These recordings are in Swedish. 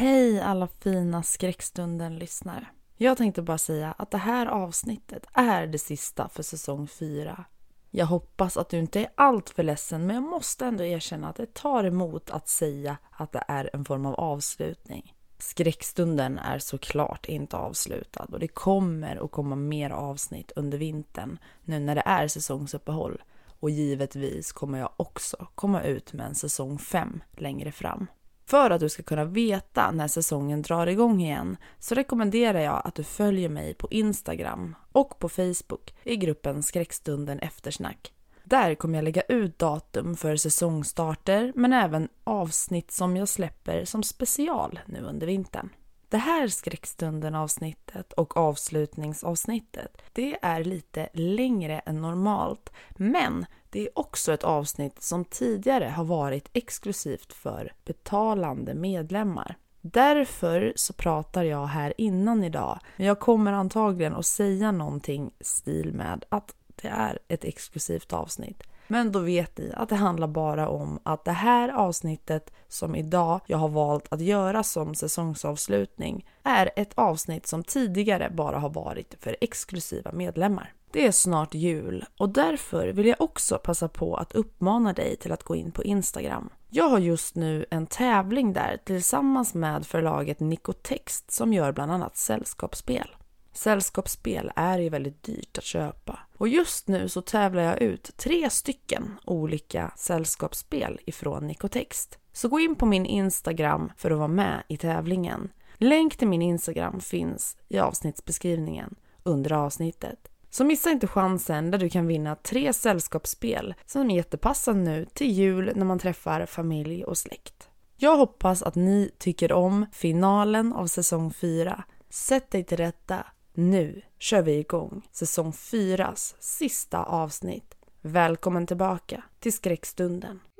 Hej alla fina skräckstunden-lyssnare. Jag tänkte bara säga att det här avsnittet är det sista för säsong 4. Jag hoppas att du inte är alltför ledsen men jag måste ändå erkänna att det tar emot att säga att det är en form av avslutning. Skräckstunden är såklart inte avslutad och det kommer att komma mer avsnitt under vintern nu när det är säsongsuppehåll. Och givetvis kommer jag också komma ut med en säsong 5 längre fram. För att du ska kunna veta när säsongen drar igång igen så rekommenderar jag att du följer mig på Instagram och på Facebook i gruppen Skräckstunden Eftersnack. Där kommer jag lägga ut datum för säsongstarter men även avsnitt som jag släpper som special nu under vintern. Det här skräckstunden avsnittet och avslutningsavsnittet, det är lite längre än normalt, men det är också ett avsnitt som tidigare har varit exklusivt för betalande medlemmar. Därför så pratar jag här innan idag, men jag kommer antagligen att säga någonting stil med att det är ett exklusivt avsnitt. Men då vet ni att det handlar bara om att det här avsnittet som idag jag har valt att göra som säsongsavslutning är ett avsnitt som tidigare bara har varit för exklusiva medlemmar. Det är snart jul och därför vill jag också passa på att uppmana dig till att gå in på Instagram. Jag har just nu en tävling där tillsammans med förlaget Nikotext som gör bland annat sällskapsspel. Sällskapsspel är ju väldigt dyrt att köpa. Och just nu så tävlar jag ut tre stycken olika sällskapsspel ifrån Nikotext. Så gå in på min Instagram för att vara med i tävlingen. Länk till min Instagram finns i avsnittsbeskrivningen under avsnittet. Så missa inte chansen där du kan vinna tre sällskapsspel som är jättepassande nu till jul när man träffar familj och släkt. Jag hoppas att ni tycker om finalen av säsong 4. Sätt dig till rätta. Nu kör vi igång säsong 4s sista avsnitt. Välkommen tillbaka till skräckstunden. Skräckstunden.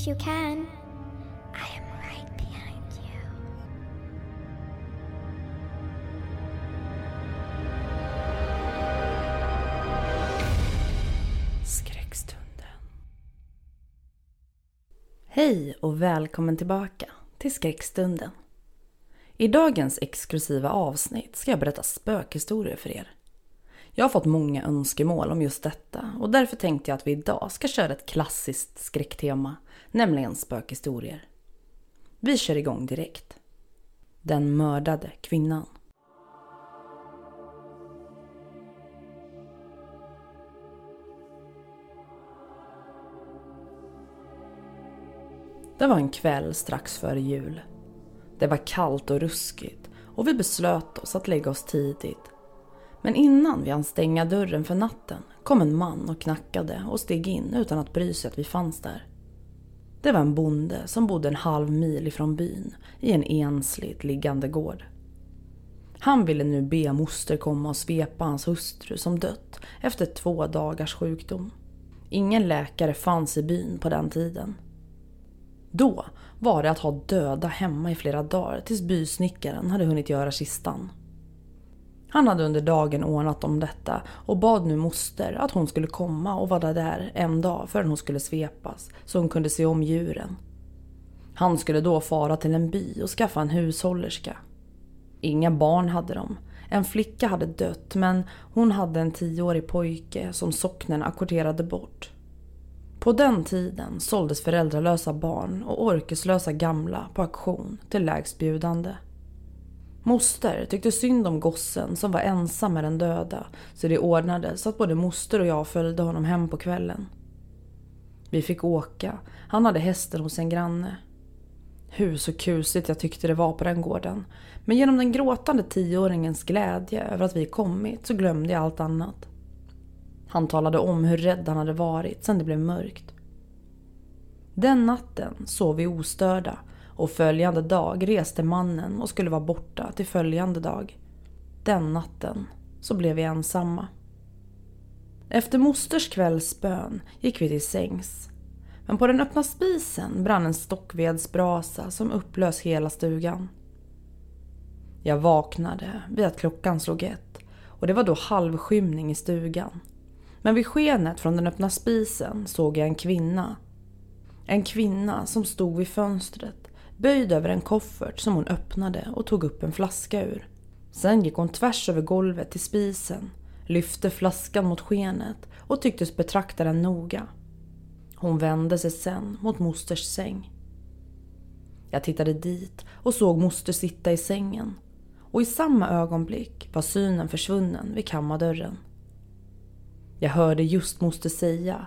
Catch you can. I am right behind you. Skräckstunden. Hej och välkommen tillbaka till Skräckstunden. I dagens exklusiva avsnitt ska jag berätta spökhistorier för er. Jag har fått många önskemål om just detta och därför tänkte jag att vi idag ska köra ett klassiskt skräcktema, nämligen spökhistorier. Vi kör igång direkt. Den mördade kvinnan. Det var en kväll strax före jul. Det var kallt och ruskigt och vi beslöt oss att lägga oss tidigt. Men innan vi hann stänga dörren för natten kom en man och knackade och steg in utan att bry sig att vi fanns där. Det var en bonde som bodde en halv mil ifrån byn i en ensligt liggande gård. Han ville nu be moster komma och svepa hans hustru som dött efter två dagars sjukdom. Ingen läkare fanns i byn på den tiden. Då var det att ha döda hemma i flera dagar tills bysnickaren hade hunnit göra kistan. Han hade under dagen ordnat om detta och bad nu moster att hon skulle komma och vara där en dag förrän hon skulle svepas så hon kunde se om djuren. Han skulle då fara till en by och skaffa en hushållerska. Inga barn hade de. En flicka hade dött men hon hade en tioårig pojke som socknen ackorderade bort. På den tiden såldes föräldralösa barn och orkeslösa gamla på auktion till lägstbjudande. Moster tyckte synd om gossen som var ensam med den döda så det ordnades så att både moster och jag följde honom hem på kvällen. Vi fick åka, han hade hästen hos en granne. Hur så kusligt jag tyckte det var på den gården. Men genom den gråtande tioåringens glädje över att vi kommit så glömde jag allt annat. Han talade om hur rädd han hade varit sen det blev mörkt. Den natten sov vi ostörda och följande dag reste mannen och skulle vara borta till följande dag. Den natten så blev vi ensamma. Efter mosters kvällsbön gick vi till sängs. Men på den öppna spisen brann en stockvedsbrasa som upplös hela stugan. Jag vaknade vid att klockan slog ett och det var då halvskymning i stugan. Men vid skenet från den öppna spisen såg jag en kvinna. En kvinna som stod vid fönstret, böjd över en koffert som hon öppnade och tog upp en flaska ur. Sen gick hon tvärs över golvet till spisen, lyfte flaskan mot skenet och tycktes betrakta den noga. Hon vände sig sen mot mosters säng. Jag tittade dit och såg moster sitta i sängen och i samma ögonblick var synen försvunnen vid kammardörren. Jag hörde just moster säga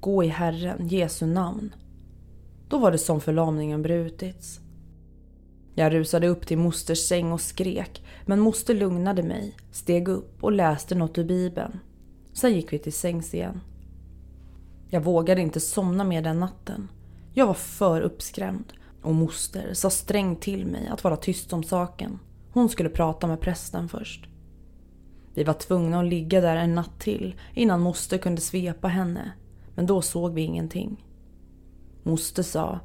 Gå i Herren, Jesu namn. Då var det som förlamningen brutits. Jag rusade upp till mosters säng och skrek, men moster lugnade mig, steg upp och läste något ur bibeln. Sen gick vi till sängs igen. Jag vågade inte somna mer den natten. Jag var för uppskrämd och moster sa strängt till mig att vara tyst om saken. Hon skulle prata med prästen först. Vi var tvungna att ligga där en natt till innan moster kunde svepa henne. Men då såg vi ingenting. Moster sa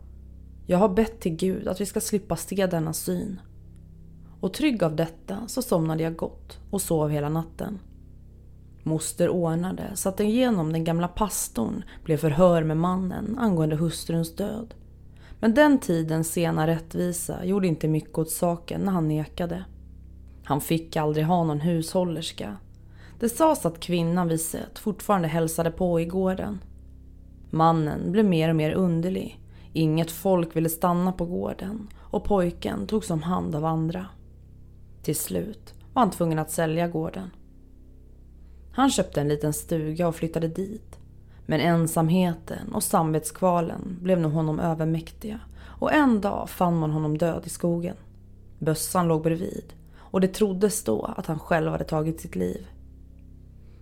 Jag har bett till Gud att vi ska slippa se denna syn. Och trygg av detta så somnade jag gott och sov hela natten. Moster ordnade så att genom den gamla pastorn blev förhör med mannen angående hustruns död. Men den tidens sena rättvisa gjorde inte mycket åt saken när han nekade. Han fick aldrig ha någon hushållerska. Det sades att kvinnan vi sett fortfarande hälsade på i gården. Mannen blev mer och mer underlig. Inget folk ville stanna på gården och pojken togs om hand av andra. Till slut var han tvungen att sälja gården. Han köpte en liten stuga och flyttade dit. Men ensamheten och samvetskvalen blev nog honom övermäktiga och en dag fann man honom död i skogen. Bössan låg bredvid och det troddes då att han själv hade tagit sitt liv.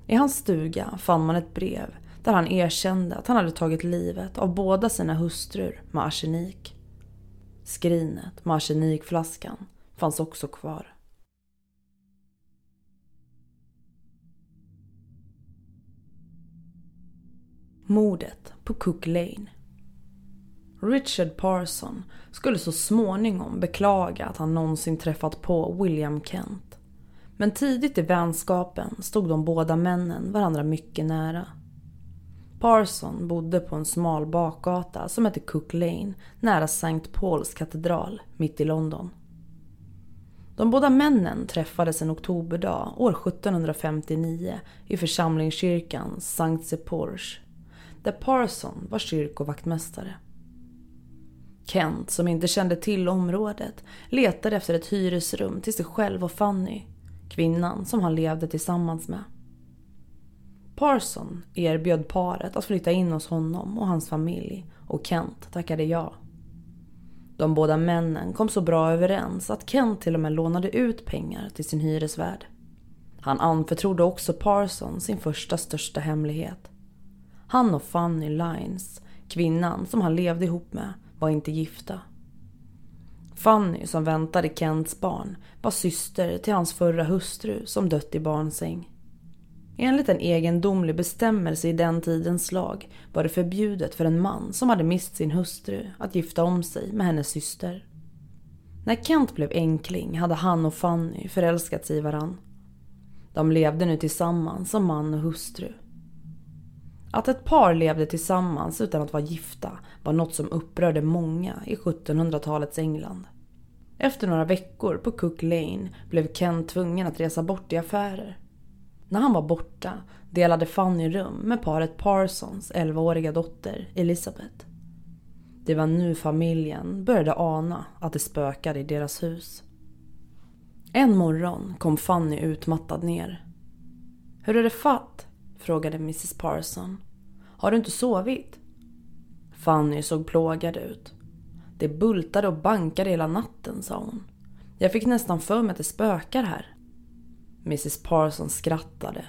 I hans stuga fann man ett brev där han erkände att han hade tagit livet av båda sina hustrur med arsenik. Skrinet med arsenikflaskan fanns också kvar. Mordet på Cook Lane. Richard Parson skulle så småningom beklaga att han någonsin träffat på William Kent. Men tidigt i vänskapen stod de båda männen varandra mycket nära. Parson bodde på en smal bakgata som hette Cook Lane nära St. Pauls katedral mitt i London. De båda männen träffades en oktoberdag år 1759 i församlingskyrkan St. Sepulchre där Parson var kyrkovaktmästare. Kent, som inte kände till området, letade efter ett hyresrum till sig själv och Fanny, kvinnan som han levde tillsammans med. Parson erbjöd paret att flytta in hos honom och hans familj och Kent tackade ja. De båda männen kom så bra överens att Kent till och med lånade ut pengar till sin hyresvärd. Han anförtrodde också Parson sin första största hemlighet. Han och Fanny Lines, kvinnan som han levde ihop med, var inte gifta. Fanny, som väntade Kents barn, var syster till hans förra hustru som dött i barnsäng. Enligt en egendomlig bestämmelse i den tidens lag var det förbjudet för en man som hade mist sin hustru att gifta om sig med hennes syster. När Kent blev enkling hade han och Fanny förälskat sig i varann. De levde nu tillsammans som man och hustru. Att ett par levde tillsammans utan att vara gifta var något som upprörde många i 1700-talets England. Efter några veckor på Cook Lane blev Kent tvungen att resa bort i affärer. När han var borta delade Fanny rum med paret Parsons 11-åriga dotter Elizabeth. Det var nu familjen började ana att det spökade i deras hus. En morgon kom Fanny utmattad ner. Hur är det fatt? frågade mrs Parson. Har du inte sovit? Fanny såg plågad ut. Det bultade och bankade hela natten, sa hon. Jag fick nästan för mig att det spökar här. Mrs Parson skrattade.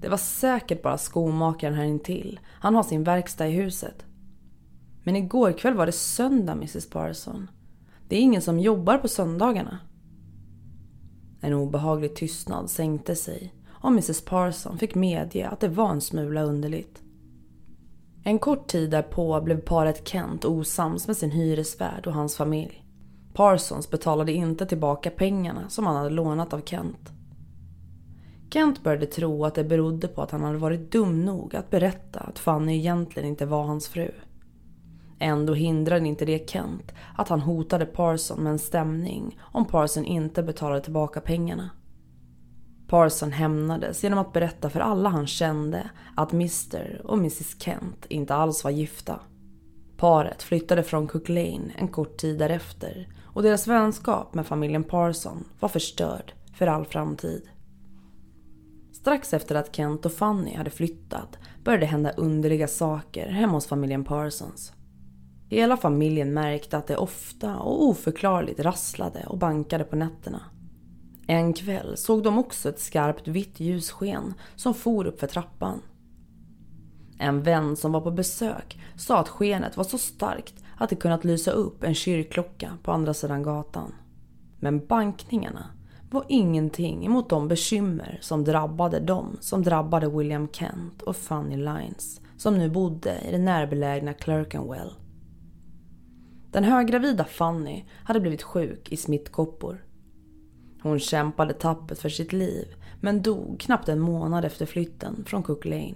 Det var säkert bara skomakaren här intill. Han har sin verkstad i huset. Men igår kväll var det söndag, mrs Parson. Det är ingen som jobbar på söndagarna. En obehaglig tystnad sänkte sig och mrs Parson fick medge att det var en smula underligt. En kort tid därpå blev paret Kent osams med sin hyresvärd och hans familj. Parsons betalade inte tillbaka pengarna som han hade lånat av Kent. Kent började tro att det berodde på att han hade varit dum nog att berätta att Fanny egentligen inte var hans fru. Ändå hindrade inte det Kent att han hotade Parson med en stämning om Parson inte betalade tillbaka pengarna. Parson hämnades genom att berätta för alla han kände att Mr och Mrs Kent inte alls var gifta. Paret flyttade från Cook Lane en kort tid därefter och deras vänskap med familjen Parson var förstörd för all framtid. Strax efter att Kent och Fanny hade flyttat började det hända underliga saker hemma hos familjen Parsons. Hela familjen märkte att det ofta och oförklarligt rasslade och bankade på nätterna. En kväll såg de också ett skarpt vitt ljussken som for upp för trappan. En vän som var på besök sa att skenet var så starkt att det kunnat lysa upp en kyrkklocka på andra sidan gatan. Men bankningarna var ingenting emot de bekymmer som drabbade dem som drabbade William Kent och Fanny Lines som nu bodde i det närbelägna Clerkenwell. Den höggravida Fanny hade blivit sjuk i smittkoppor. Hon kämpade tappert för sitt liv men dog knappt en månad efter flytten från Cook Lane.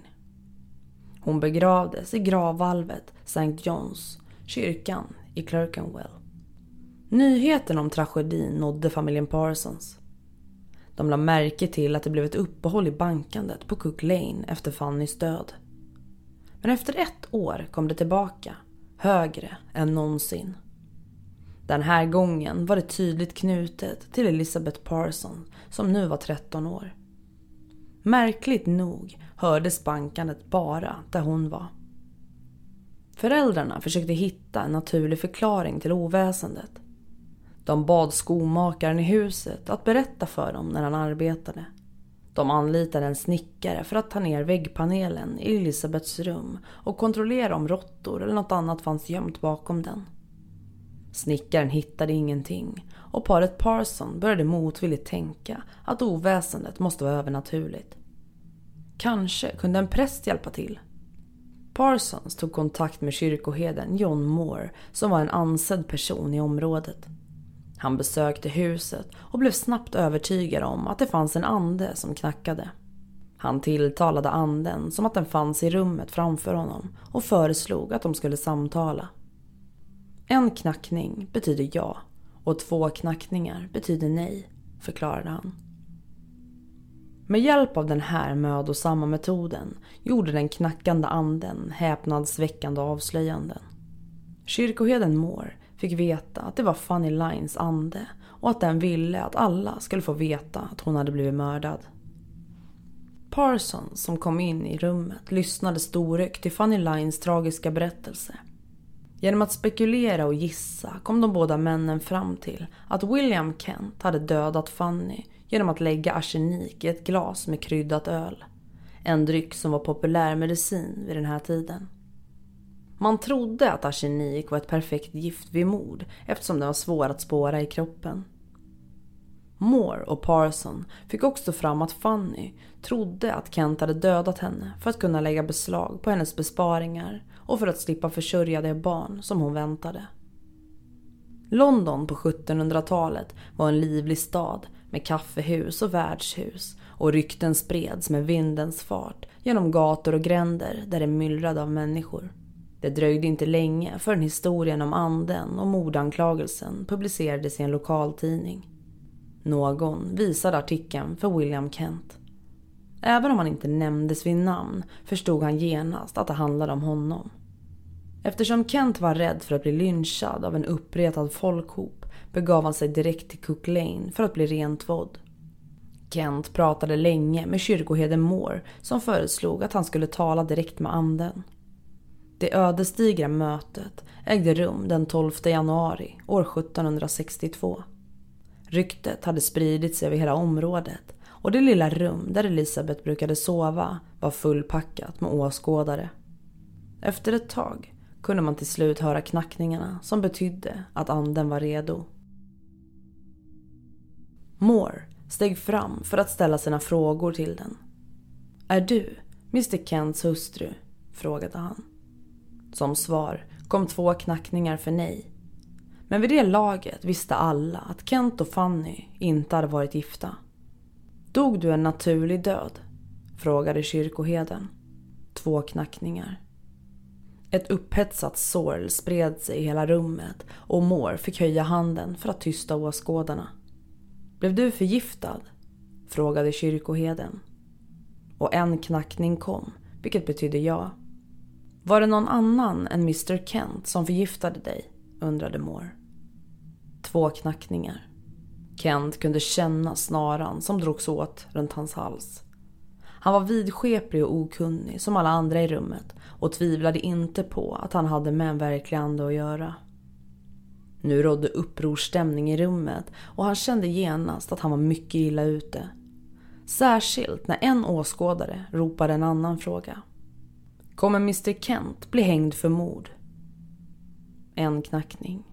Hon begravdes i gravvalvet St. John's, kyrkan i Clerkenwell. Nyheten om tragedin nådde familjen Parsons. De la märke till att det blev ett uppehåll i bankandet på Cook Lane efter Fannys död. Men efter ett år kom det tillbaka, högre än någonsin. Den här gången var det tydligt knutet till Elizabeth Parson som nu var 13 år. Märkligt nog hördes bankandet bara där hon var. Föräldrarna försökte hitta en naturlig förklaring till oväsendet. De bad skomakaren i huset att berätta för dem när han arbetade. De anlitade en snickare för att ta ner väggpanelen i Elisabeths rum och kontrollera om råttor eller något annat fanns gömt bakom den. Snickaren hittade ingenting och paret Parson började motvilligt tänka att oväsendet måste vara övernaturligt. Kanske kunde en präst hjälpa till. Parsons tog kontakt med kyrkoheden John Moore som var en ansedd person i området. Han besökte huset och blev snabbt övertygad om att det fanns en ande som knackade. Han tilltalade anden som att den fanns i rummet framför honom och föreslog att de skulle samtala. En knackning betyder ja och två knackningar betyder nej, förklarade han. Med hjälp av den här mödosamma metoden gjorde den knackande anden häpnadsväckande avslöjanden. Kyrkoheden Moore fick veta att det var Funny Lines ande och att den ville att alla skulle få veta att hon hade blivit mördad. Parson som kom in i rummet lyssnade storögt till Funny Lines tragiska berättelse. Genom att spekulera och gissa kom de båda männen fram till att William Kent hade dödat Fanny genom att lägga arsenik i ett glas med kryddat öl. En dryck som var populär medicin vid den här tiden. Man trodde att arsenik var ett perfekt gift vid mord eftersom den var svår att spåra i kroppen. Moore och Parson fick också fram att Fanny trodde att Kent hade dödat henne för att kunna lägga beslag på hennes besparingar och för att slippa försörja det barn som hon väntade. London på 1700-talet var en livlig stad med kaffehus och värdshus och rykten spreds med vindens fart genom gator och gränder där det myllrade av människor. Det dröjde inte länge förrän historien om anden och mordanklagelsen publicerades i en lokaltidning. Någon visade artikeln för William Kent. Även om han inte nämndes vid namn förstod han genast att det handlade om honom. Eftersom Kent var rädd för att bli lynchad av en uppretad folkhop begav han sig direkt till Cook Lane för att bli rentvådd. Kent pratade länge med kyrkoherden Moore som föreslog att han skulle tala direkt med anden. Det ödesdigra mötet ägde rum den 12 januari år 1762. Ryktet hade spridit sig över hela området och det lilla rum där Elisabeth brukade sova var fullpackat med åskådare. Efter ett tag kunde man till slut höra knackningarna som betydde att anden var redo. Moore steg fram för att ställa sina frågor till den. Är du Mr Kents hustru? frågade han. Som svar kom två knackningar för nej. Men vid det laget visste alla att Kent och Fanny inte hade varit gifta. Dog du en naturlig död? frågade kyrkoheden. Två knackningar. Ett upphetsat sorl spred sig i hela rummet och Moore fick höja handen för att tysta åskådarna. Blev du förgiftad? frågade kyrkoheden. Och en knackning kom, vilket betydde ja. Var det någon annan än Mr Kent som förgiftade dig? undrade Moore. Två knackningar. Kent kunde känna snaran som drogs åt runt hans hals. Han var vidskeplig och okunnig som alla andra i rummet och tvivlade inte på att han hade med en verklig ande att göra. Nu rådde upprorsstämning i rummet och han kände genast att han var mycket illa ute. Särskilt när en åskådare ropade en annan fråga. Kommer Mr Kent bli hängd för mord? En knackning.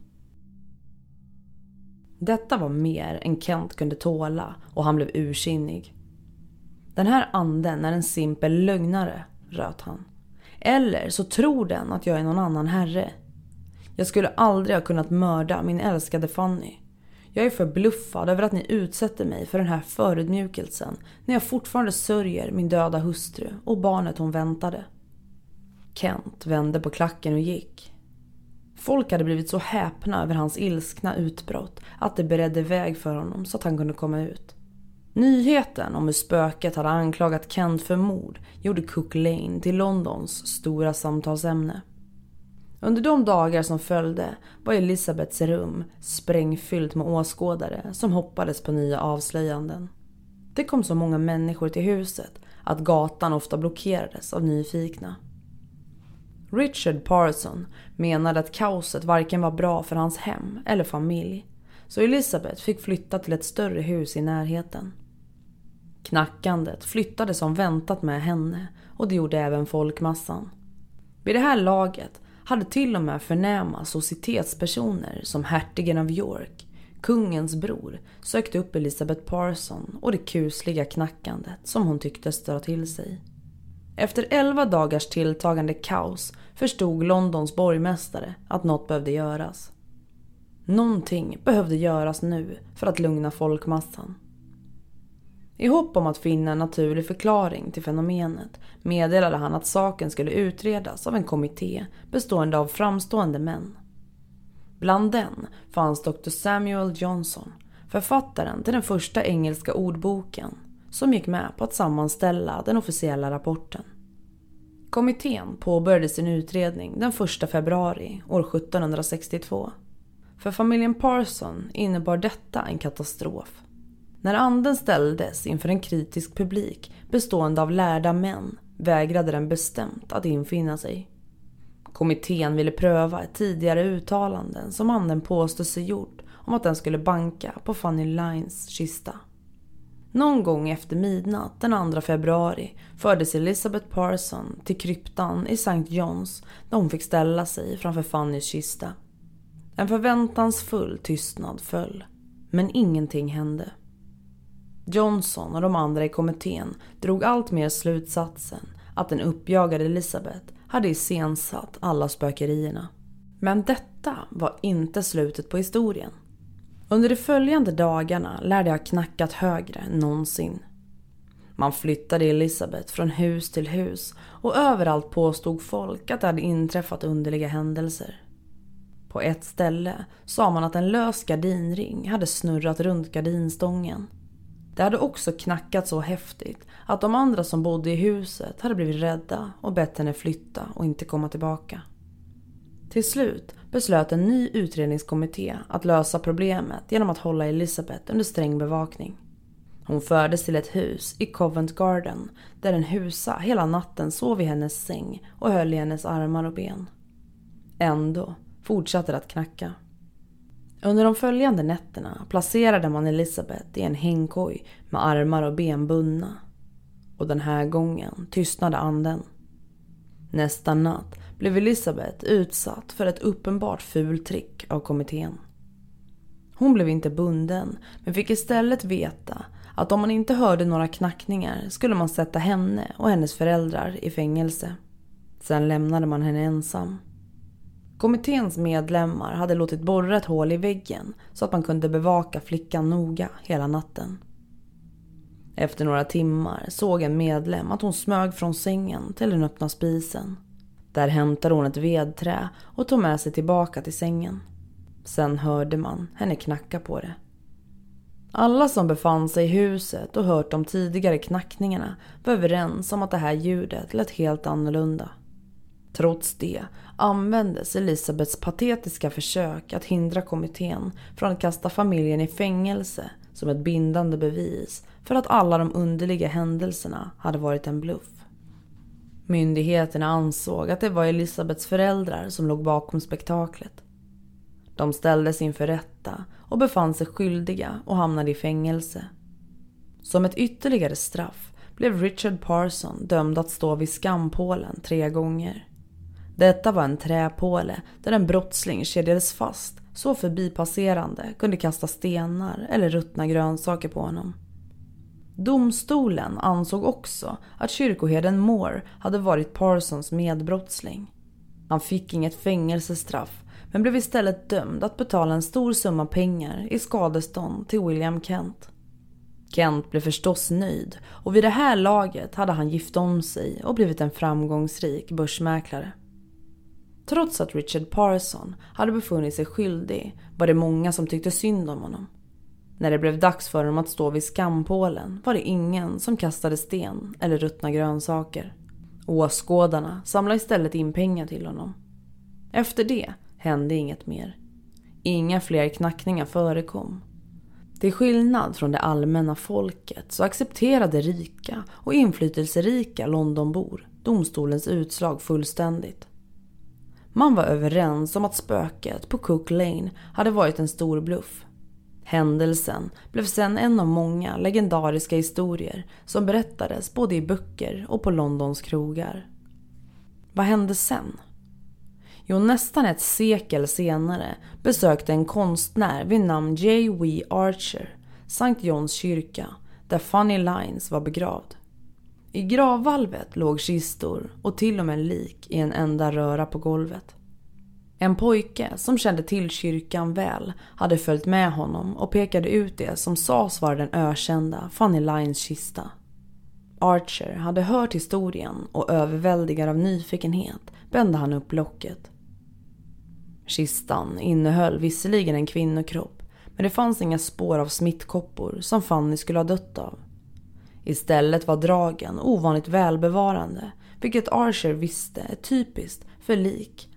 Detta var mer än Kent kunde tåla och han blev ursinnig. Den här anden är en simpel lögnare, röt han. Eller så tror den att jag är någon annan herre. Jag skulle aldrig ha kunnat mörda min älskade Fanny. Jag är förbluffad över att ni utsätter mig för den här förödmjukelsen när jag fortfarande sörjer min döda hustru och barnet hon väntade. Kent vände på klacken och gick. Folk hade blivit så häpna över hans ilskna utbrott att det beredde väg för honom så att han kunde komma ut. Nyheten om hur spöket hade anklagat Kent för mord gjorde Cook Lane till Londons stora samtalsämne. Under de dagar som följde var Elisabeths rum sprängfyllt med åskådare som hoppades på nya avslöjanden. Det kom så många människor till huset att gatan ofta blockerades av nyfikna. Richard Parson menade att kaoset varken var bra för hans hem eller familj. Så Elisabeth fick flytta till ett större hus i närheten. Knackandet flyttade som väntat med henne och det gjorde även folkmassan. Vid det här laget hade till och med förnäma societetspersoner som hertigen av York, kungens bror, sökt upp Elisabeth Parson och det kusliga knackandet som hon tycktes dra till sig. Efter elva dagars tilltagande kaos förstod Londons borgmästare att något behövde göras. Någonting behövde göras nu för att lugna folkmassan. I hopp om att finna en naturlig förklaring till fenomenet meddelade han att saken skulle utredas av en kommitté bestående av framstående män. Bland den fanns Dr Samuel Johnson, författaren till den första engelska ordboken som gick med på att sammanställa den officiella rapporten. Kommittén påbörjade sin utredning den 1 februari år 1762. För familjen Parson innebar detta en katastrof. När anden ställdes inför en kritisk publik bestående av lärda män vägrade den bestämt att infinna sig. Kommittén ville pröva tidigare uttalanden som anden påstod sig gjort om att den skulle banka på Fanny Lines kista. Någon gång efter midnatt den 2 februari fördes Elizabeth Parson till kryptan i St. Johns där hon fick ställa sig framför Fannys kista. En förväntansfull tystnad föll, men ingenting hände. Johnson och de andra i kommittén drog allt mer slutsatsen att den uppjagade Elizabeth hade iscensatt alla spökerierna. Men detta var inte slutet på historien. Under de följande dagarna lär det ha knackat högre än någonsin. Man flyttade Elisabeth från hus till hus och överallt påstod folk att det hade inträffat underliga händelser. På ett ställe sa man att en lös gardinring hade snurrat runt gardinstången. Det hade också knackat så häftigt att de andra som bodde i huset hade blivit rädda och bett henne flytta och inte komma tillbaka. Till slut beslöt en ny utredningskommitté att lösa problemet genom att hålla Elisabeth under sträng bevakning. Hon fördes till ett hus i Covent Garden där en husa hela natten sov i hennes säng och höll i hennes armar och ben. Ändå fortsatte det att knacka. Under de följande nätterna placerade man Elisabeth i en hängkoj med armar och ben bundna. Och den här gången tystnade anden. Nästa natt blev Elisabeth utsatt för ett uppenbart fultrick av kommittén. Hon blev inte bunden men fick istället veta att om man inte hörde några knackningar skulle man sätta henne och hennes föräldrar i fängelse. Sen lämnade man henne ensam. Kommitténs medlemmar hade låtit borra ett hål i väggen så att man kunde bevaka flickan noga hela natten. Efter några timmar såg en medlem att hon smög från sängen till den öppna spisen. Där hämtade hon ett vedträ och tog med sig tillbaka till sängen. Sen hörde man henne knacka på det. Alla som befann sig i huset och hört de tidigare knackningarna var överens om att det här ljudet lät helt annorlunda. Trots det användes Elisabeths patetiska försök att hindra kommittén från att kasta familjen i fängelse som ett bindande bevis för att alla de underliga händelserna hade varit en bluff. Myndigheterna ansåg att det var Elisabeths föräldrar som låg bakom spektaklet. De ställdes inför rätta och befann sig skyldiga och hamnade i fängelse. Som ett ytterligare straff blev Richard Parson dömd att stå vid skampålen tre gånger. Detta var en träpåle där en brottsling kedjades fast så förbipasserande kunde kasta stenar eller ruttna grönsaker på honom. Domstolen ansåg också att kyrkoherden Moore hade varit Parsons medbrottsling. Han fick inget fängelsestraff men blev istället dömd att betala en stor summa pengar i skadestånd till William Kent. Kent blev förstås nöjd och vid det här laget hade han gift om sig och blivit en framgångsrik börsmäklare. Trots att Richard Parson hade befunnit sig skyldig var det många som tyckte synd om honom. När det blev dags för honom att stå vid skampålen var det ingen som kastade sten eller ruttna grönsaker. Åskådarna samlade istället in pengar till honom. Efter det hände inget mer. Inga fler knackningar förekom. Till skillnad från det allmänna folket så accepterade rika och inflytelserika Londonbor domstolens utslag fullständigt. Man var överens om att spöket på Cook Lane hade varit en stor bluff. Händelsen blev sen en av många legendariska historier som berättades både i böcker och på Londons krogar. Vad hände sen? Jo, nästan ett sekel senare besökte en konstnär vid namn J. W. Archer St. Johns kyrka där Funny Lines var begravd. I gravvalvet låg kistor och till och med lik i en enda röra på golvet. En pojke som kände till kyrkan väl hade följt med honom och pekade ut det som sades vara den ökända Fanny Lines kista. Archer hade hört historien och överväldigad av nyfikenhet bände han upp locket. Kistan innehöll visserligen en kvinnokropp men det fanns inga spår av smittkoppor som Fanny skulle ha dött av. Istället var dragen ovanligt välbevarande, vilket Archer visste är typiskt för lik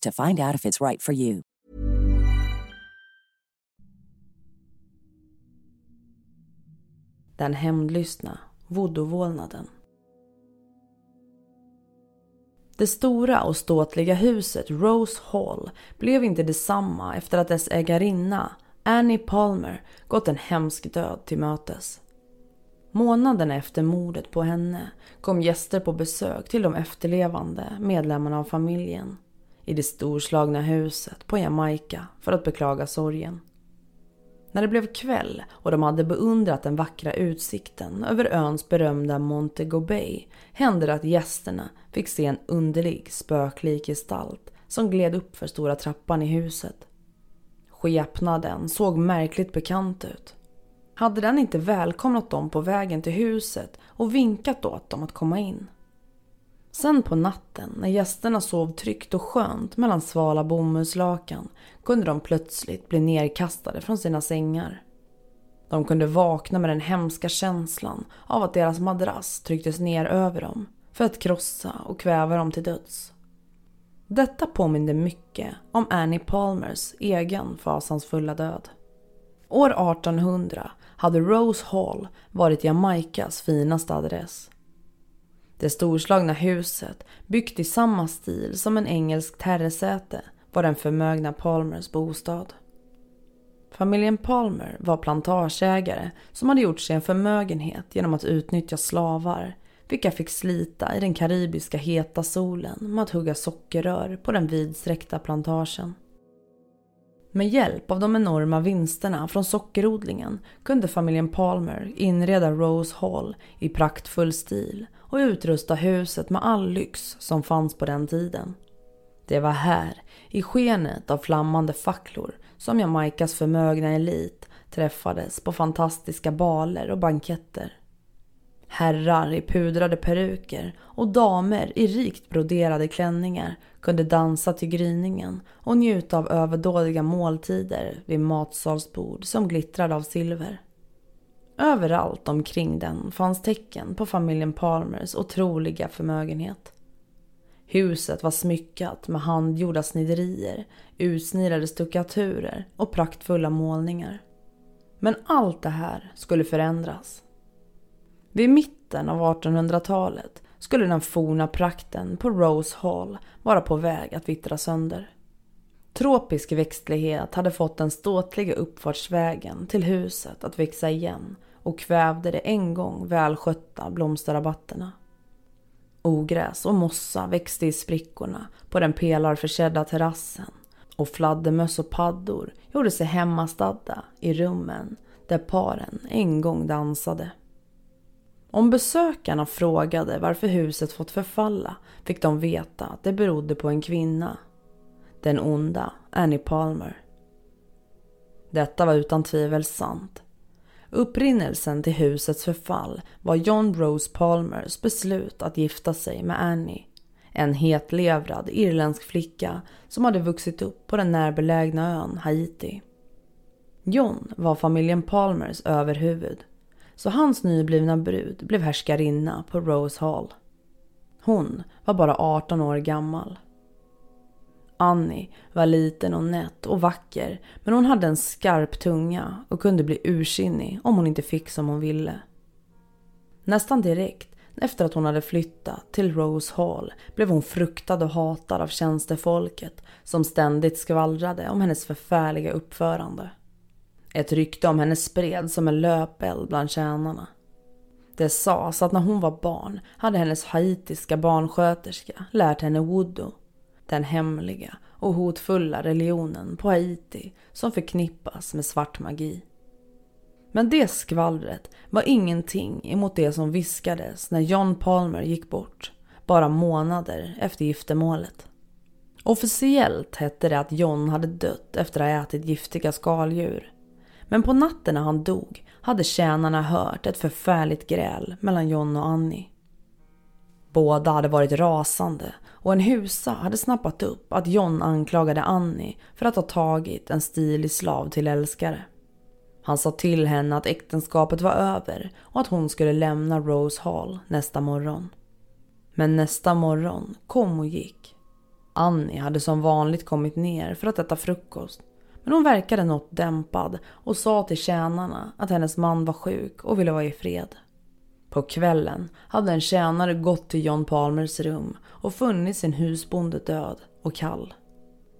to find out if it's right for you. Den hämndlystna voodoo-vålnaden. Det stora och ståtliga huset Rose Hall blev inte detsamma efter att dess ägarinna Annie Palmer gått en hemsk död till mötes. Månaderna efter mordet på henne kom gäster på besök till de efterlevande medlemmarna av familjen i det storslagna huset på Jamaica för att beklaga sorgen. När det blev kväll och de hade beundrat den vackra utsikten över öns berömda Montego Bay hände det att gästerna fick se en underlig spöklik gestalt som gled upp för stora trappan i huset. Skepnaden såg märkligt bekant ut. Hade den inte välkomnat dem på vägen till huset och vinkat åt dem att komma in? Sen på natten när gästerna sov tryggt och skönt mellan svala bomullslakan kunde de plötsligt bli nerkastade från sina sängar. De kunde vakna med den hemska känslan av att deras madrass trycktes ner över dem för att krossa och kväva dem till döds. Detta påminde mycket om Annie Palmers egen fasansfulla död. År 1800 hade Rose Hall varit Jamaicas finaste adress. Det storslagna huset, byggt i samma stil som en engelsk terresäte, var den förmögna Palmers bostad. Familjen Palmer var plantageägare som hade gjort sig en förmögenhet genom att utnyttja slavar, vilka fick slita i den karibiska heta solen med att hugga sockerrör på den vidsträckta plantagen. Med hjälp av de enorma vinsterna från sockerodlingen kunde familjen Palmer inreda Rose Hall i praktfull stil och utrusta huset med all lyx som fanns på den tiden. Det var här, i skenet av flammande facklor, som Jamaicas förmögna elit träffades på fantastiska baler och banketter. Herrar i pudrade peruker och damer i rikt broderade klänningar kunde dansa till gryningen och njuta av överdådiga måltider vid matsalsbord som glittrade av silver. Överallt omkring den fanns tecken på familjen Palmers otroliga förmögenhet. Huset var smyckat med handgjorda sniderier, utsnirade stuckaturer och praktfulla målningar. Men allt det här skulle förändras. Vid mitten av 1800-talet skulle den forna prakten på Rose Hall vara på väg att vittra sönder. Tropisk växtlighet hade fått den ståtliga uppfartsvägen till huset att växa igen och kvävde de en gång välskötta blomsterrabatterna. Ogräs och mossa växte i sprickorna på den pelarförsedda terrassen och fladdermöss och paddor gjorde sig hemmastadda i rummen där paren en gång dansade. Om besökarna frågade varför huset fått förfalla fick de veta att det berodde på en kvinna. Den onda Annie Palmer. Detta var utan tvivel sant. Upprinnelsen till husets förfall var John Rose Palmers beslut att gifta sig med Annie. En hetlevrad irländsk flicka som hade vuxit upp på den närbelägna ön Haiti. John var familjen Palmers överhuvud så hans nyblivna brud blev härskarinna på Rose Hall. Hon var bara 18 år gammal. Annie var liten och nätt och vacker men hon hade en skarp tunga och kunde bli ursinnig om hon inte fick som hon ville. Nästan direkt efter att hon hade flyttat till Rose Hall blev hon fruktad och hatad av tjänstefolket som ständigt skvallrade om hennes förfärliga uppförande. Ett rykte om henne spreds som en löpeld bland tjänarna. Det sades att när hon var barn hade hennes haitiska barnsköterska lärt henne voodoo, den hemliga och hotfulla religionen på Haiti som förknippas med svart magi. Men det skvallret var ingenting emot det som viskades när John Palmer gick bort, bara månader efter giftermålet. Officiellt hette det att John hade dött efter att ha ätit giftiga skaldjur. Men på natten när han dog hade tjänarna hört ett förfärligt gräl mellan John och Annie. Båda hade varit rasande och en husa hade snappat upp att John anklagade Annie för att ha tagit en stilig slav till älskare. Han sa till henne att äktenskapet var över och att hon skulle lämna Rose Hall nästa morgon. Men nästa morgon kom och gick. Annie hade som vanligt kommit ner för att äta frukost. Men hon verkade något dämpad och sa till tjänarna att hennes man var sjuk och ville vara i fred. På kvällen hade en tjänare gått till John Palmers rum och funnit sin husbonde död och kall.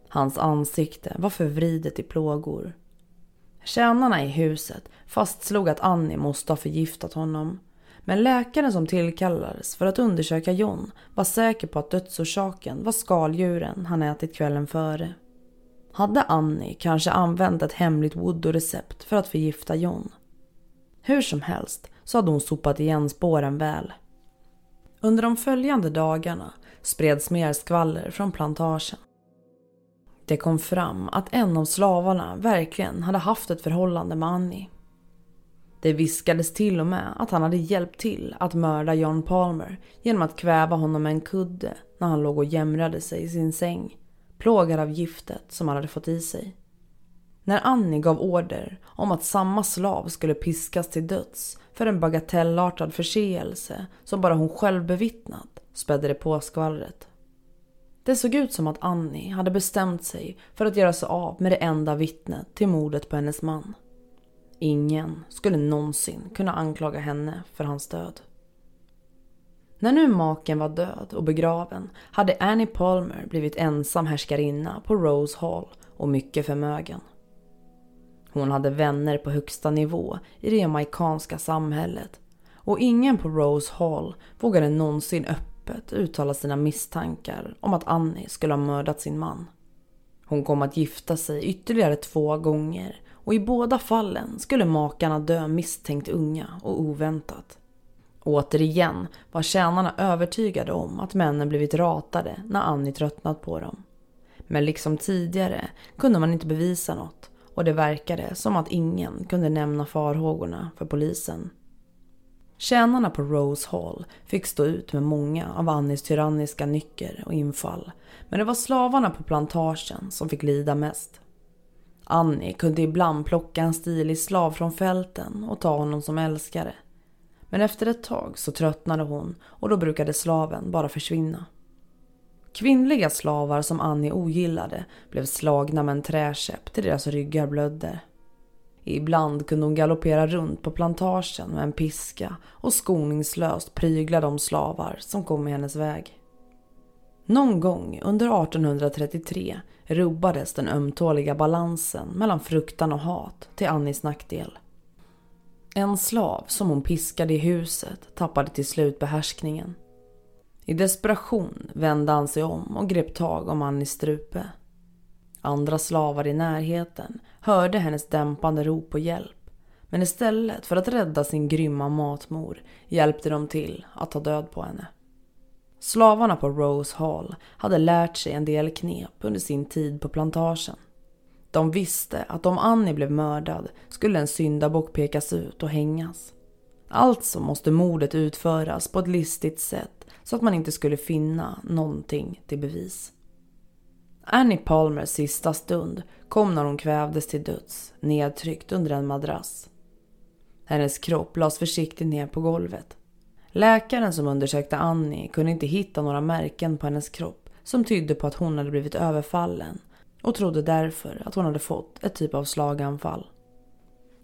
Hans ansikte var förvridet i plågor. Tjänarna i huset fastslog att Annie måste ha förgiftat honom. Men läkaren som tillkallades för att undersöka John var säker på att dödsorsaken var skaldjuren han ätit kvällen före. Hade Annie kanske använt ett hemligt voodoo-recept för att förgifta John? Hur som helst så hade hon sopat igen spåren väl. Under de följande dagarna spreds mer skvaller från plantagen. Det kom fram att en av slavarna verkligen hade haft ett förhållande med Annie. Det viskades till och med att han hade hjälpt till att mörda John Palmer genom att kväva honom med en kudde när han låg och jämrade sig i sin säng, plågad av giftet som han hade fått i sig. När Annie gav order om att samma slav skulle piskas till döds för en bagatellartad förseelse som bara hon själv bevittnat spädde det på skvallret. Det såg ut som att Annie hade bestämt sig för att göra sig av med det enda vittnet till mordet på hennes man. Ingen skulle någonsin kunna anklaga henne för hans död. När nu maken var död och begraven hade Annie Palmer blivit ensam härskarinna på Rose Hall och mycket förmögen. Hon hade vänner på högsta nivå i det jamaicanska samhället och ingen på Rose Hall vågade någonsin öppet uttala sina misstankar om att Annie skulle ha mördat sin man. Hon kom att gifta sig ytterligare två gånger och i båda fallen skulle makarna dö misstänkt unga och oväntat. Återigen var tjänarna övertygade om att männen blivit ratade när Annie tröttnat på dem. Men liksom tidigare kunde man inte bevisa något och det verkade som att ingen kunde nämna farhågorna för polisen. Tjänarna på Rose Hall fick stå ut med många av Annies tyranniska nycker och infall. Men det var slavarna på plantagen som fick lida mest. Annie kunde ibland plocka en stilig slav från fälten och ta honom som älskare. Men efter ett tag så tröttnade hon och då brukade slaven bara försvinna. Kvinnliga slavar som Annie ogillade blev slagna med en träkäpp till deras ryggar blödde. Ibland kunde hon galoppera runt på plantagen med en piska och skoningslöst prygla de slavar som kom i hennes väg. Någon gång under 1833 rubbades den ömtåliga balansen mellan fruktan och hat till Annis nackdel. En slav som hon piskade i huset tappade till slut behärskningen. I desperation vände han sig om och grep tag om Annis strupe. Andra slavar i närheten hörde hennes dämpande rop på hjälp. Men istället för att rädda sin grymma matmor hjälpte de till att ta död på henne. Slavarna på Rose Hall hade lärt sig en del knep under sin tid på plantagen. De visste att om Annie blev mördad skulle en syndabock pekas ut och hängas. Alltså måste mordet utföras på ett listigt sätt så att man inte skulle finna någonting till bevis. Annie Palmers sista stund kom när hon kvävdes till döds, nedtryckt under en madrass. Hennes kropp lades försiktigt ner på golvet. Läkaren som undersökte Annie kunde inte hitta några märken på hennes kropp som tydde på att hon hade blivit överfallen och trodde därför att hon hade fått ett typ av slaganfall.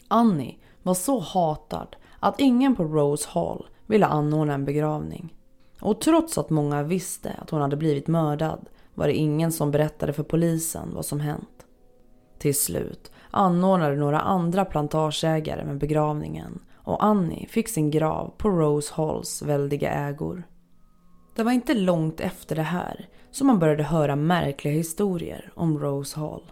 Annie var så hatad att ingen på Rose Hall ville anordna en begravning. Och trots att många visste att hon hade blivit mördad var det ingen som berättade för polisen vad som hänt. Till slut anordnade några andra plantageägare med begravningen och Annie fick sin grav på Rose Halls väldiga ägor. Det var inte långt efter det här som man började höra märkliga historier om Rose Hall.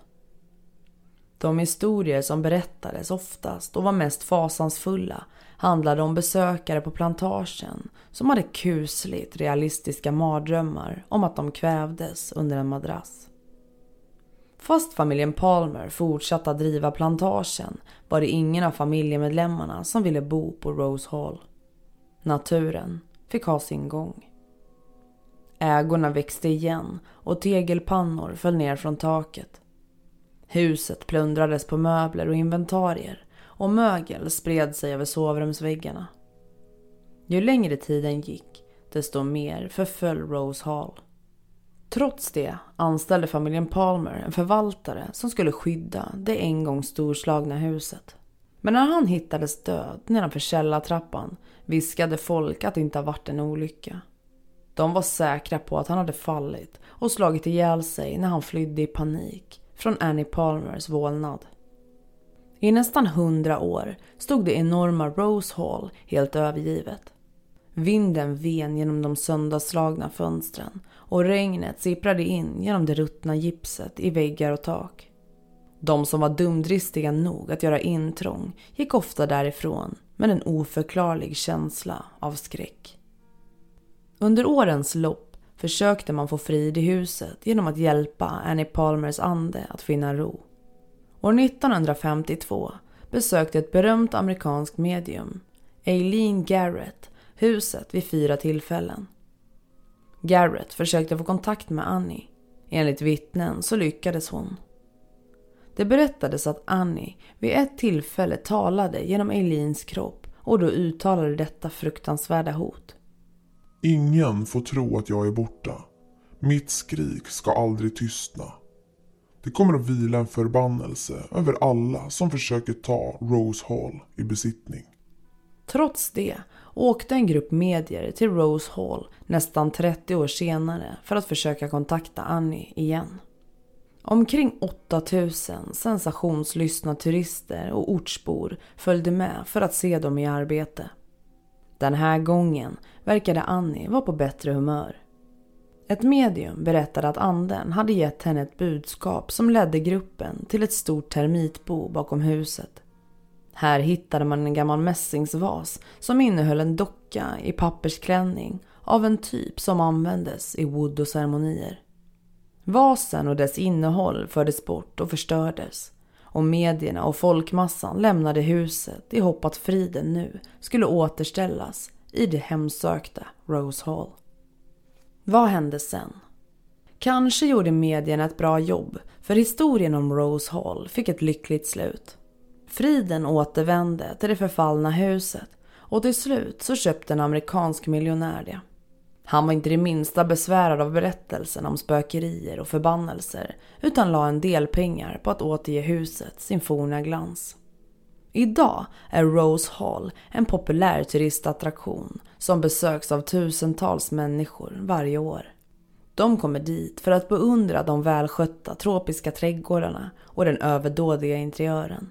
De historier som berättades oftast och var mest fasansfulla handlade om besökare på plantagen som hade kusligt realistiska mardrömmar om att de kvävdes under en madrass. Fast familjen Palmer fortsatte att driva plantagen var det ingen av familjemedlemmarna som ville bo på Rose Hall. Naturen fick ha sin gång. Ägorna växte igen och tegelpannor föll ner från taket. Huset plundrades på möbler och inventarier och mögel spred sig över sovrumsväggarna. Ju längre tiden gick, desto mer förföll Rose Hall. Trots det anställde familjen Palmer en förvaltare som skulle skydda det en gång storslagna huset. Men när han hittades död nedanför källartrappan viskade folk att det inte har varit en olycka. De var säkra på att han hade fallit och slagit ihjäl sig när han flydde i panik från Annie Palmers vålnad. I nästan hundra år stod det enorma Rose Hall helt övergivet. Vinden ven genom de sönderslagna fönstren och regnet sipprade in genom det ruttna gipset i väggar och tak. De som var dumdristiga nog att göra intrång gick ofta därifrån med en oförklarlig känsla av skräck. Under årens lopp försökte man få frid i huset genom att hjälpa Annie Palmers ande att finna ro. År 1952 besökte ett berömt amerikanskt medium, Eileen Garrett, huset vid fyra tillfällen. Garrett försökte få kontakt med Annie. Enligt vittnen så lyckades hon. Det berättades att Annie vid ett tillfälle talade genom Eileens kropp och då uttalade detta fruktansvärda hot. Ingen får tro att jag är borta. Mitt skrik ska aldrig tystna. Det kommer att vila en förbannelse över alla som försöker ta Rose Hall i besittning. Trots det åkte en grupp medier till Rose Hall nästan 30 år senare för att försöka kontakta Annie igen. Omkring 8000 sensationslystna turister och ortsbor följde med för att se dem i arbete. Den här gången verkade Annie vara på bättre humör. Ett medium berättade att anden hade gett henne ett budskap som ledde gruppen till ett stort termitbo bakom huset. Här hittade man en gammal mässingsvas som innehöll en docka i pappersklänning av en typ som användes i voodoo-ceremonier. Vasen och dess innehåll fördes bort och förstördes och medierna och folkmassan lämnade huset i hopp att friden nu skulle återställas i det hemsökta Rose Hall. Vad hände sen? Kanske gjorde medierna ett bra jobb för historien om Rose Hall fick ett lyckligt slut. Friden återvände till det förfallna huset och till slut så köpte en amerikansk miljonär det. Han var inte det minsta besvärad av berättelsen om spökerier och förbannelser utan la en del pengar på att återge huset sin forna glans. Idag är Rose Hall en populär turistattraktion som besöks av tusentals människor varje år. De kommer dit för att beundra de välskötta tropiska trädgårdarna och den överdådiga interiören.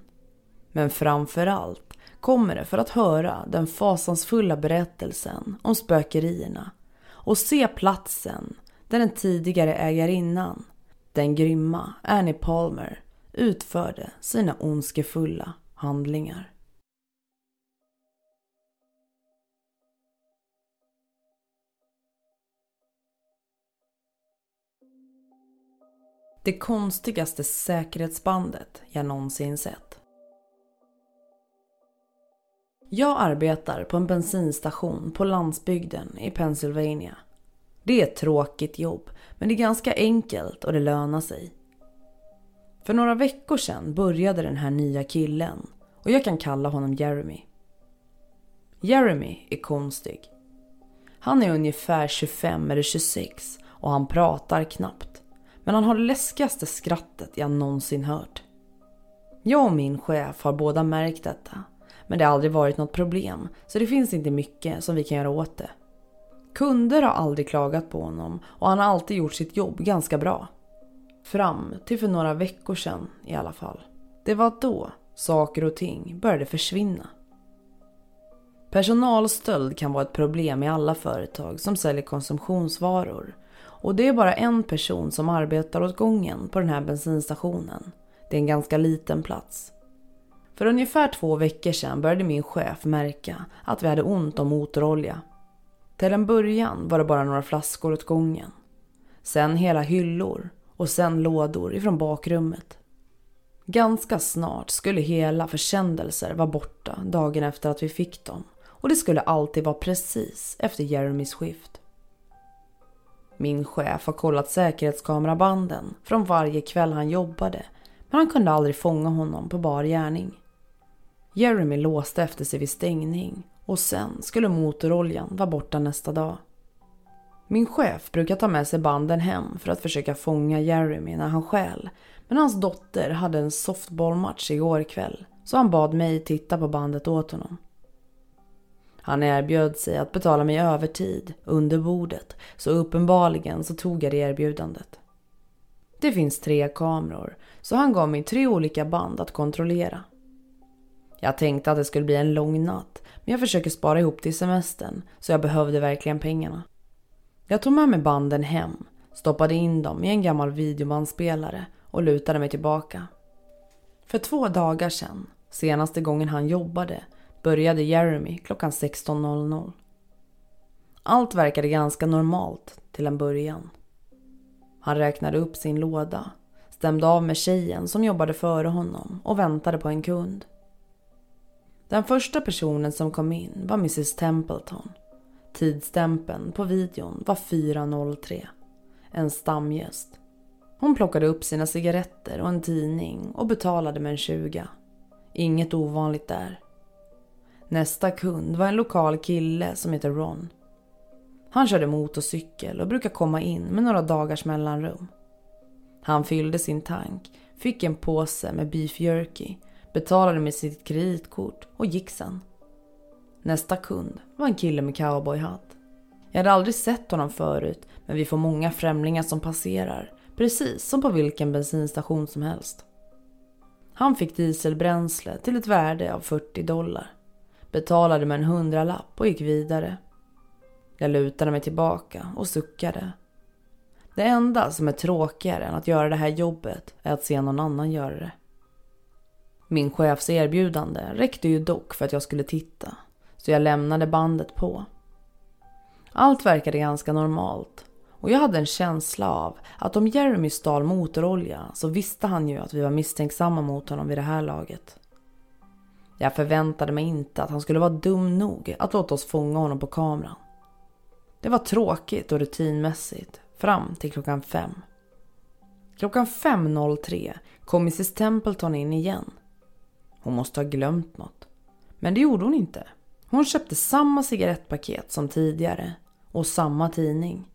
Men framför allt kommer det för att höra den fasansfulla berättelsen om spökerierna och se platsen där den tidigare ägarinnan, den grymma Annie Palmer, utförde sina ondskefulla handlingar. Det konstigaste säkerhetsbandet jag någonsin sett. Jag arbetar på en bensinstation på landsbygden i Pennsylvania. Det är ett tråkigt jobb, men det är ganska enkelt och det lönar sig. För några veckor sedan började den här nya killen och jag kan kalla honom Jeremy. Jeremy är konstig. Han är ungefär 25 eller 26 och han pratar knappt. Men han har det läskigaste skrattet jag någonsin hört. Jag och min chef har båda märkt detta. Men det har aldrig varit något problem så det finns inte mycket som vi kan göra åt det. Kunder har aldrig klagat på honom och han har alltid gjort sitt jobb ganska bra. Fram till för några veckor sedan i alla fall. Det var då saker och ting började försvinna. Personalstöld kan vara ett problem i alla företag som säljer konsumtionsvaror. Och det är bara en person som arbetar åt gången på den här bensinstationen. Det är en ganska liten plats. För ungefär två veckor sedan började min chef märka att vi hade ont om motorolja. Till en början var det bara några flaskor åt gången. Sen hela hyllor och sen lådor ifrån bakrummet. Ganska snart skulle hela försändelser vara borta dagen efter att vi fick dem och det skulle alltid vara precis efter Jeremys skift. Min chef har kollat säkerhetskamerabanden från varje kväll han jobbade men han kunde aldrig fånga honom på bar gärning. Jeremy låste efter sig vid stängning och sen skulle motoroljan vara borta nästa dag. Min chef brukar ta med sig banden hem för att försöka fånga Jeremy när han skäl men hans dotter hade en softballmatch igår kväll så han bad mig titta på bandet åt honom. Han erbjöd sig att betala mig övertid under bordet så uppenbarligen så tog jag det erbjudandet. Det finns tre kameror så han gav mig tre olika band att kontrollera. Jag tänkte att det skulle bli en lång natt men jag försöker spara ihop till semestern så jag behövde verkligen pengarna. Jag tog med mig banden hem, stoppade in dem i en gammal videobandspelare och lutade mig tillbaka. För två dagar sedan, senaste gången han jobbade, började Jeremy klockan 16.00. Allt verkade ganska normalt till en början. Han räknade upp sin låda, stämde av med tjejen som jobbade före honom och väntade på en kund. Den första personen som kom in var Mrs Templeton. Tidsstämpeln på videon var 4.03. En stamgäst. Hon plockade upp sina cigaretter och en tidning och betalade med en 20. Inget ovanligt där. Nästa kund var en lokal kille som heter Ron. Han körde motorcykel och brukar komma in med några dagars mellanrum. Han fyllde sin tank, fick en påse med beef jerky, betalade med sitt kreditkort och gick sen. Nästa kund var en kille med cowboyhatt. Jag hade aldrig sett honom förut men vi får många främlingar som passerar precis som på vilken bensinstation som helst. Han fick dieselbränsle till ett värde av 40 dollar. Betalade med en hundralapp och gick vidare. Jag lutade mig tillbaka och suckade. Det enda som är tråkigare än att göra det här jobbet är att se någon annan göra det. Min chefs erbjudande räckte ju dock för att jag skulle titta, så jag lämnade bandet på. Allt verkade ganska normalt och jag hade en känsla av att om Jeremy stal motorolja så visste han ju att vi var misstänksamma mot honom vid det här laget. Jag förväntade mig inte att han skulle vara dum nog att låta oss fånga honom på kameran. Det var tråkigt och rutinmässigt fram till klockan fem. Klockan 5.03 kom Mrs Templeton in igen. Hon måste ha glömt något. Men det gjorde hon inte. Hon köpte samma cigarettpaket som tidigare och samma tidning.